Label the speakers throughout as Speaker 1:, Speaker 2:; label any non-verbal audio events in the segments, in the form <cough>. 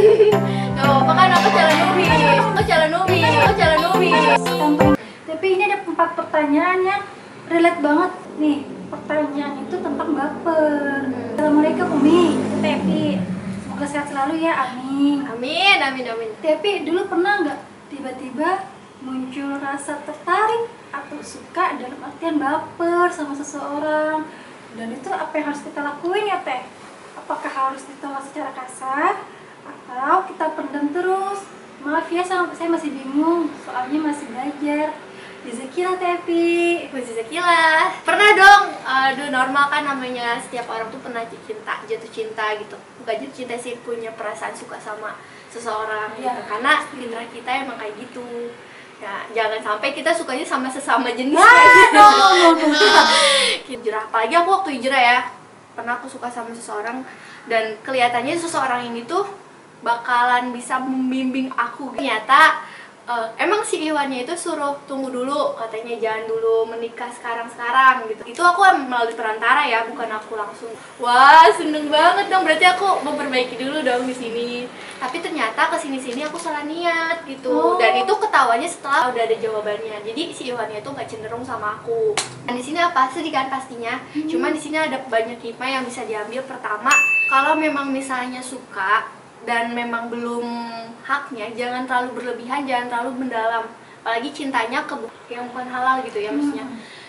Speaker 1: Gak apa-apa kan aku calon Numi Aku calon Numi Aku calon.
Speaker 2: Tapi ini ada empat pertanyaan yang relate banget nih. Pertanyaan itu tentang baper. Assalamualaikum Umi, Tepi. Semoga sehat selalu ya, amin.
Speaker 1: Amin, amin, amin
Speaker 2: Tepi dulu pernah nggak tiba-tiba muncul rasa tertarik atau suka dalam artian baper sama seseorang? Dan itu apa yang harus kita lakuin ya Teh? Apakah harus ditolak secara kasar atau kita pendam terus? Maaf ya, saya masih bingung, soalnya masih belajar. Jazakilah Tepi.
Speaker 1: Zakila Pernah dong, aduh normal kan namanya setiap orang tuh pernah cinta, jatuh cinta gitu Bukan jatuh cinta sih, punya perasaan suka sama seseorang gitu
Speaker 2: Iya.
Speaker 1: Karena fitrah kita emang kayak gitu Ya, jangan sampai kita sukanya sama sesama jenis
Speaker 2: Wah,
Speaker 1: kayak gitu.
Speaker 2: no, no, no, no. <laughs>
Speaker 1: hijrah apalagi aku waktu hijrah ya pernah aku suka sama seseorang dan kelihatannya seseorang ini tuh bakalan bisa membimbing aku. Ternyata eh, emang si Iwannya itu suruh tunggu dulu katanya jangan dulu menikah sekarang-sekarang gitu. Itu aku melalui perantara ya bukan aku langsung. Wah seneng banget dong. Berarti aku memperbaiki dulu dong di sini. Tapi ternyata ke sini-sini aku salah niat gitu.
Speaker 2: Oh.
Speaker 1: dan itu ketawanya setelah udah ada jawabannya. Jadi si Iwannya itu nggak cenderung sama aku. Dan di sini apa? Sedih kan pastinya. Cuman di sini ada banyak hikmah yang bisa diambil. Pertama kalau memang misalnya suka dan memang belum haknya jangan terlalu berlebihan jangan terlalu mendalam. Apalagi cintanya ke yang bukan halal gitu ya maksudnya.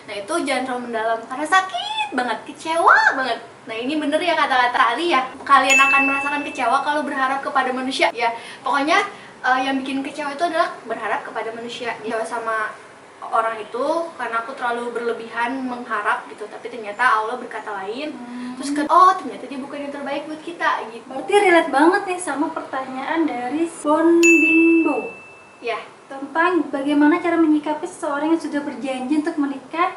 Speaker 1: Nah itu jangan terlalu mendalam karena sakit banget kecewa banget. Nah ini bener ya kata-kata Ali ya. Kalian akan merasakan kecewa kalau berharap kepada manusia ya. Pokoknya eh, yang bikin kecewa itu adalah berharap kepada manusia. Kecewa sama orang itu karena aku terlalu berlebihan mengharap gitu tapi ternyata Allah berkata lain terus ke oh ternyata dia bukan yang terbaik buat kita gitu.
Speaker 2: Berarti relate banget nih sama pertanyaan dari Bon Bimbo.
Speaker 1: Ya
Speaker 2: tentang bagaimana cara menyikapi seseorang yang sudah berjanji untuk menikah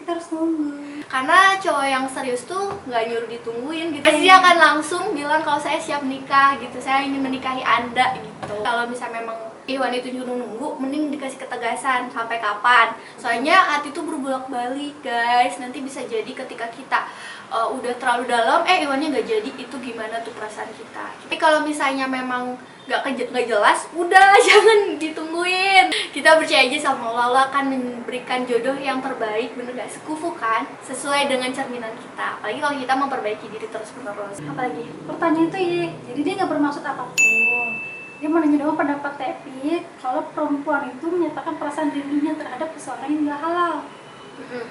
Speaker 2: kita harus nunggu.
Speaker 1: karena cowok yang serius tuh nggak nyuruh ditungguin gitu. Pasti dia akan langsung bilang kalau saya siap nikah gitu. Saya ingin menikahi anda gitu. Kalau misalnya memang Iwan itu nyuruh nunggu. Mending dikasih ketegasan. Sampai kapan? Soalnya hati tuh berbolak balik guys. Nanti bisa jadi ketika kita uh, udah terlalu dalam eh Iwannya nggak jadi itu gimana tuh perasaan kita? Tapi kalau misalnya memang nggak nggak jelas udah <laughs> jangan ditungguin. Kita percaya aja sama Allah. Allah akan memberikan jodoh yang terbaik. Bener gak sekufu kan? Sesuai dengan cerminan kita. Apalagi kalau kita memperbaiki diri terus menerus. Apalagi?
Speaker 2: Pertanyaan itu ya, jadi dia nggak bermaksud apa pun. Dia mau nanya doang pendapat Tepi kalau perempuan itu menyatakan perasaan rindunya terhadap seseorang yang nggak halal.
Speaker 1: Mm-mm.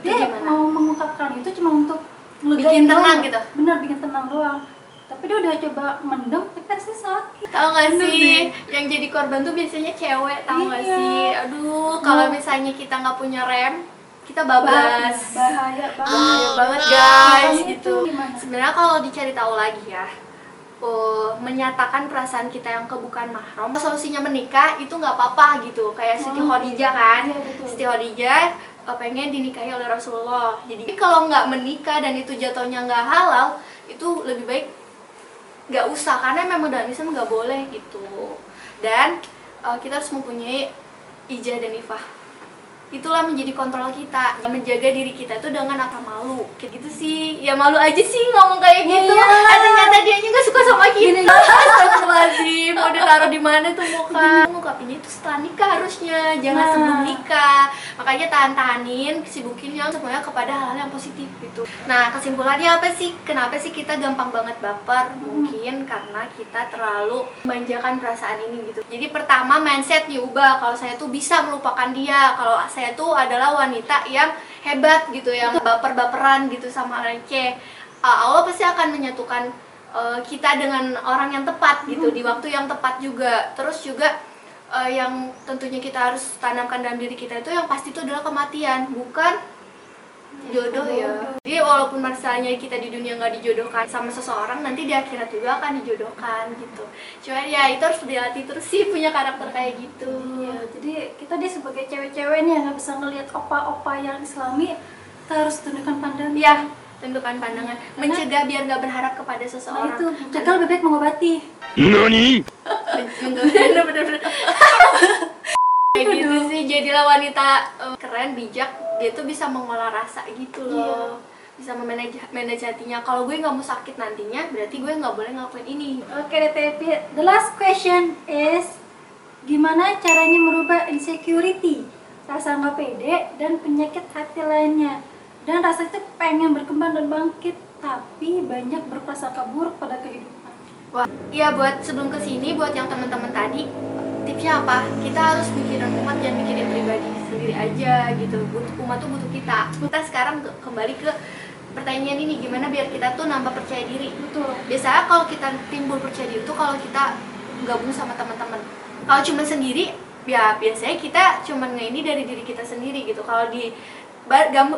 Speaker 2: Dia
Speaker 1: gimana?
Speaker 2: mau mengungkapkan itu cuma untuk
Speaker 1: Bikin tenang
Speaker 2: doang.
Speaker 1: gitu?
Speaker 2: Bener bikin tenang doang. Tapi dia udah coba mendem, tapi rasanya sakit.
Speaker 1: Tahu gak
Speaker 2: Bener
Speaker 1: sih,
Speaker 2: deh.
Speaker 1: yang jadi korban tuh biasanya cewek, gak
Speaker 2: Iya.
Speaker 1: sih? Aduh, kalau
Speaker 2: Nah.
Speaker 1: misalnya kita nggak punya rem, kita bablas.
Speaker 2: Bahaya banget.
Speaker 1: Bahaya banget guys gitu. Sebenarnya kalau dicari tahu lagi ya, oh, menyatakan perasaan kita yang ke bukan mahram, solusinya menikah itu nggak apa-apa gitu. Kayak Siti
Speaker 2: Oh,
Speaker 1: Khadijah kan,
Speaker 2: iya, betul.
Speaker 1: Siti Khadijah eh, pengen dinikahi oleh Rasulullah. Jadi kalau nggak menikah dan itu jatuhnya nggak halal, itu lebih baik nggak usah karena memang dalam Islam nggak boleh gitu dan uh, kita harus mempunyai ijah dan ifah itulah menjadi kontrol kita. Menjaga diri kita itu dengan apa malu. Kayak gitu sih. Ya malu aja sih ngomong kayak gitu.
Speaker 2: Iya.
Speaker 1: ternyata dia nggak suka sama kita. Astagfirullahaladzim. Mau ditaruh di mana tuh muka? Ngungkapinnya itu setelah nikah harusnya. Jangan
Speaker 2: Nah.
Speaker 1: sebelum nikah. Makanya tahan-tahanin sibukin yang semuanya kepada hal-hal yang positif gitu. Nah kesimpulannya apa sih? Kenapa sih kita gampang banget baper? Mungkin karena kita terlalu memanjakan perasaan ini gitu. Jadi pertama mindset diubah kalau saya tuh bisa melupakan dia. Kalau saya tuh adalah wanita yang hebat gitu yang baper-baperan gitu sama receh Uh, Allah pasti akan menyatukan uh, kita dengan orang yang tepat gitu di waktu yang tepat juga. Terus juga uh, yang tentunya kita harus tanamkan dalam diri kita itu yang pasti itu adalah kematian bukan jodoh ya walaupun misalnya kita di dunia nggak dijodohkan sama seseorang nanti di akhirat juga akan dijodohkan gitu. Cuman ya itu harus dilatih terus sih punya karakter kayak gitu.
Speaker 2: Iya, jadi kita dia sebagai cewek-cewek nih yang nggak bisa ngelihat opa-opa yang islami, kita harus tundukkan pandangan.
Speaker 1: ya tentukan pandangan. Mencegah biar nggak berharap kepada
Speaker 2: Nah
Speaker 1: seseorang.
Speaker 2: itu, mencegah lebih baik mengobati.
Speaker 3: 何
Speaker 1: bener bener bener. <laughs> Kayak gitu sih jadilah wanita eh, keren bijak. Dia tuh bisa mengolah rasa gitu loh bisa memanage manage hatinya kalau gue nggak mau sakit nantinya berarti gue nggak boleh ngelakuin ini
Speaker 2: Oke deh Tepi, the last question is gimana caranya merubah insecurity, rasa nggak pede dan penyakit hati lainnya. Dan rasa itu pengen berkembang dan bangkit, tapi banyak berprasangka buruk pada kehidupan.
Speaker 1: Wah, iya buat sebelum ke sini buat yang teman-teman tadi tipsnya apa? Kita harus mikirin umat jangan mikirin pribadi sendiri aja gitu. Butuh umat tuh butuh kita. Kita sekarang ke- kembali ke pertanyaan ini gimana biar kita tuh nambah percaya diri.
Speaker 2: Betul.
Speaker 1: Biasanya kalau kita timbul percaya diri itu kalau kita gabung sama teman-teman. Kalau cuma sendiri ya biasanya kita cuma ini dari diri kita sendiri gitu. Kalau di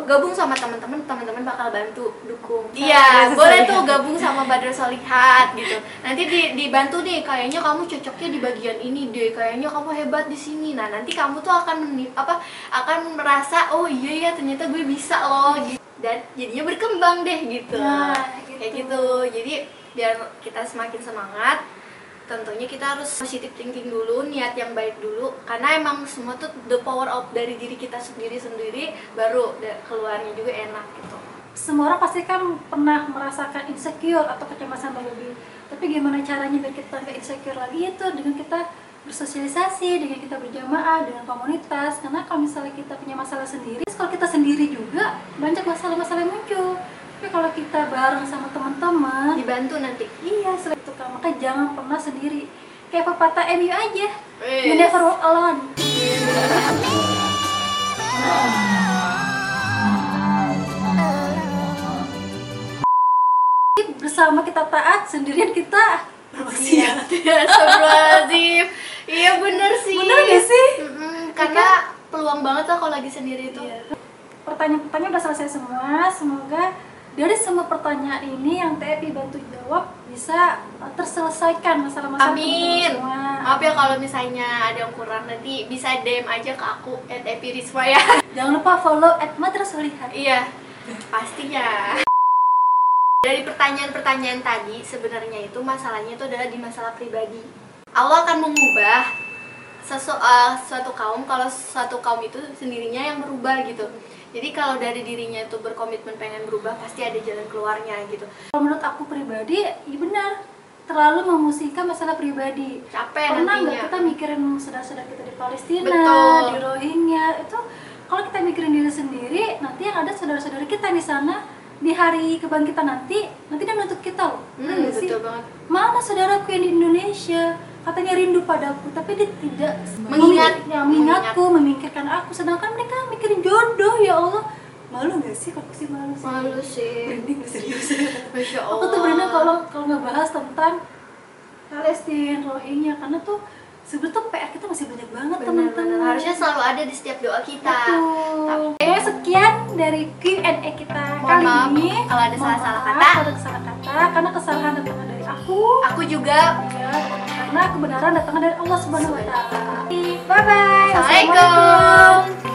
Speaker 1: gabung sama teman-teman, teman-teman bakal bantu dukung. Iya, boleh tuh gabung sama Badrul Solihat gitu. Nanti di, dibantu nih, kayaknya kamu cocoknya di bagian ini deh, kayaknya kamu hebat di sini. Nah, nanti kamu tuh akan meni- apa akan merasa oh iya ya ternyata gue bisa loh gitu. Dan jadinya berkembang deh gitu.
Speaker 2: Nah,
Speaker 1: Kayak
Speaker 2: gitu.
Speaker 1: gitu. Jadi biar kita semakin semangat, tentunya kita harus positive thinking dulu, niat yang baik dulu karena emang semua tuh the power of dari diri kita sendiri sendiri baru keluarnya juga enak gitu.
Speaker 2: Semua orang pasti kan pernah merasakan insecure atau kecemasan berlebih. Tapi gimana caranya biar kita nggak insecure lagi itu dengan kita bersosialisasi, dengan kita berjamaah, dengan komunitas. Karena kalau misalnya kita punya masalah sendiri, kalau kita sendiri juga banyak masalah-masalah yang muncul. Tapi kalau kita bareng sama teman-teman,
Speaker 1: Dibantu nanti.
Speaker 2: iya maka jangan pernah sendiri. Kayak pepatah MU aja, you
Speaker 1: Wes.
Speaker 2: never walk alone. Bersama kita taat, sendirian kita bermaksiat.
Speaker 1: Astagfirullahaladzim. Iya bener sih.
Speaker 2: Bener gak sih?
Speaker 1: Karena peluang banget lah kalau lagi sendiri itu.
Speaker 2: Iya. Pertanyaan-pertanyaan udah selesai semua. Semoga dari semua pertanyaan ini yang TFI bantu jawab bisa uh, terselesaikan masalah-masalah
Speaker 1: Amin.
Speaker 2: semua.
Speaker 1: Maaf ya kalau misalnya ada yang kurang nanti bisa DM aja ke aku at Epirisma ya. <laughs>
Speaker 2: Jangan lupa follow at Lihat.
Speaker 1: Iya, pastinya. Dari pertanyaan-pertanyaan tadi, sebenarnya itu masalahnya itu adalah di masalah pribadi. Allah akan mengubah sesu, eh, suatu kaum kalau suatu kaum itu sendirinya yang berubah gitu. Jadi kalau dari dirinya itu berkomitmen pengen berubah, pasti ada jalan keluarnya gitu.
Speaker 2: Kalau menurut aku pribadi, iya benar. Terlalu memusingkan masalah pribadi.
Speaker 1: Capek
Speaker 2: Pernah
Speaker 1: nantinya.
Speaker 2: nggak kita mikirin saudara-saudara kita di Palestina,
Speaker 1: Betul.
Speaker 2: di Rohingya itu kalau kita mikirin diri sendiri, nanti yang ada saudara-saudara kita di sana di hari kebangkitan nanti, nanti dia menuntut kita loh.
Speaker 1: Hmm,
Speaker 2: nggak sih?
Speaker 1: betul banget.
Speaker 2: Mana saudaraku yang di Indonesia katanya rindu padaku, tapi dia tidak
Speaker 1: Mengingat.
Speaker 2: ya, mengingatku, memikirkan aku. Sedangkan mereka mikirin jodoh ya Allah. Malu nggak sih? Kalau aku sih malu sih.
Speaker 1: Malu sih.
Speaker 2: Merinding nggak serius.
Speaker 1: Masya <laughs>
Speaker 2: aku
Speaker 1: Allah.
Speaker 2: tuh berenang kalau kalau ngebahas tentang Palestina, Rohingya karena tuh sebenarnya tuh PR kita masih banyak banget teman-teman.
Speaker 1: harusnya selalu ada di setiap doa kita.
Speaker 2: Betul. Oke, sekian dari Q&A kita
Speaker 1: Mohon
Speaker 2: kali
Speaker 1: maaf
Speaker 2: ini.
Speaker 1: kalau ada salah-salah kata.
Speaker 2: Ada salah kata, karena kesalahan datangnya dari aku.
Speaker 1: Aku juga.
Speaker 2: Ya, karena kebenaran datangnya dari Allah Subhanahu wa taala. Bye bye.
Speaker 1: Assalamualaikum.